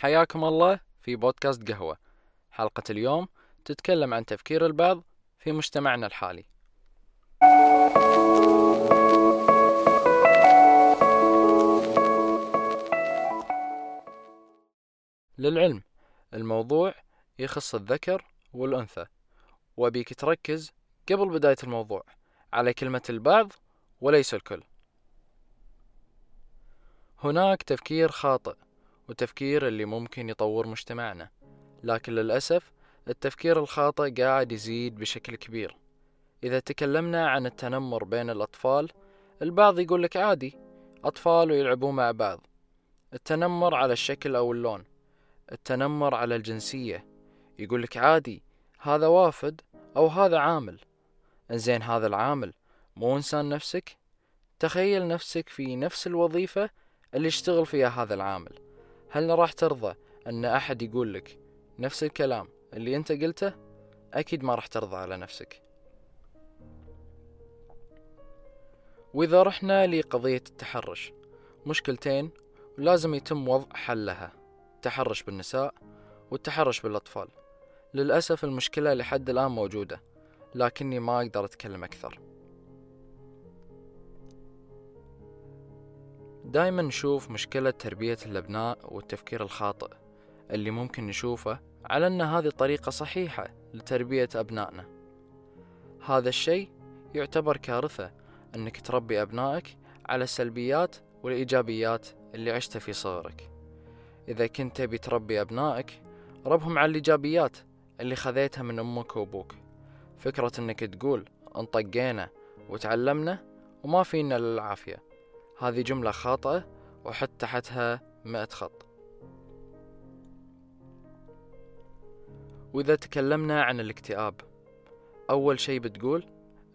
حياكم الله في بودكاست قهوة. حلقة اليوم تتكلم عن تفكير البعض في مجتمعنا الحالي. للعلم الموضوع يخص الذكر والأنثى وبيك تركز قبل بداية الموضوع على كلمة البعض وليس الكل. هناك تفكير خاطئ وتفكير اللي ممكن يطور مجتمعنا. لكن للأسف التفكير الخاطئ قاعد يزيد بشكل كبير. إذا تكلمنا عن التنمر بين الأطفال البعض يقول لك عادي أطفال ويلعبون مع بعض. التنمر على الشكل أو اللون التنمر على الجنسية. يقول لك عادي هذا وافد أو هذا عامل. زين هذا العامل مو إنسان نفسك؟ تخيل نفسك في نفس الوظيفة اللي يشتغل فيها هذا العامل. هل راح ترضى أن أحد يقول لك نفس الكلام اللي أنت قلته؟ أكيد ما راح ترضى على نفسك. وإذا رحنا لقضية التحرش مشكلتين ولازم يتم وضع حلها التحرش بالنساء والتحرش بالأطفال. للأسف المشكلة لحد الآن موجودة لكني ما أقدر أتكلم أكثر. دايما نشوف مشكلة تربية الأبناء والتفكير الخاطئ اللي ممكن نشوفه على أن هذه طريقة صحيحة لتربية أبنائنا. هذا الشيء يعتبر كارثة أنك تربي أبنائك على السلبيات والإيجابيات اللي عشتها في صغرك. إذا كنت تبي تربي أبنائك ربهم على الإيجابيات اللي خذيتها من أمك وأبوك. فكرة أنك تقول أنطقينا وتعلمنا وما فينا للعافية هذه جملة خاطئة وحط تحتها مئة خط. وإذا تكلمنا عن الاكتئاب أول شي بتقول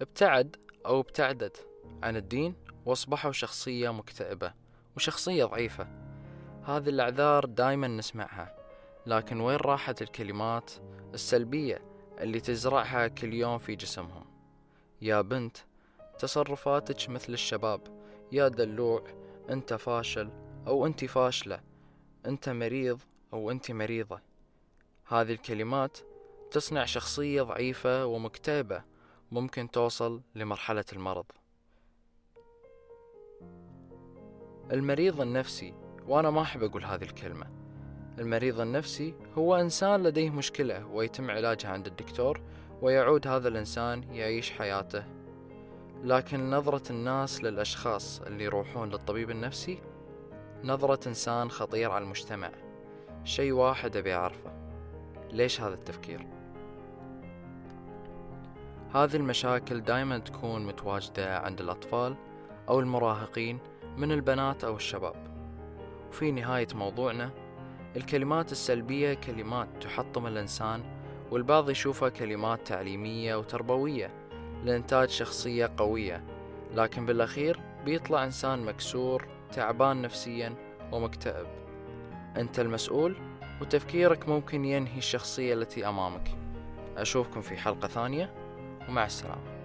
ابتعد أو ابتعدت عن الدين واصبحوا شخصية مكتئبة وشخصية ضعيفة. هذه الأعذار دايما نسمعها لكن وين راحت الكلمات السلبية اللي تزرعها كل يوم في جسمهم؟ يا بنت تصرفاتك مثل الشباب يا دلوع أنت فاشل أو أنت فاشلة. أنت مريض أو أنت مريضة. هذه الكلمات تصنع شخصية ضعيفة ومكتئبة ممكن توصل لمرحلة المرض. المريض النفسي وأنا ما أحب أقول هذه الكلمة. المريض النفسي هو إنسان لديه مشكلة ويتم علاجها عند الدكتور ويعود هذا الإنسان يعيش حياته لكن نظرة الناس للأشخاص اللي يروحون للطبيب النفسي؟ نظرة إنسان خطير على المجتمع. شيء واحد أبي أعرفه. ليش هذا التفكير؟ هذه المشاكل دائما تكون متواجدة عند الأطفال أو المراهقين من البنات أو الشباب. وفي نهاية موضوعنا الكلمات السلبية كلمات تحطم الإنسان والبعض يشوفها كلمات تعليمية وتربوية. لإنتاج شخصية قوية لكن بالأخير بيطلع إنسان مكسور تعبان نفسيا ومكتئب. أنت المسؤول وتفكيرك ممكن ينهي الشخصية التي أمامك. أشوفكم في حلقة ثانية ومع السلامة.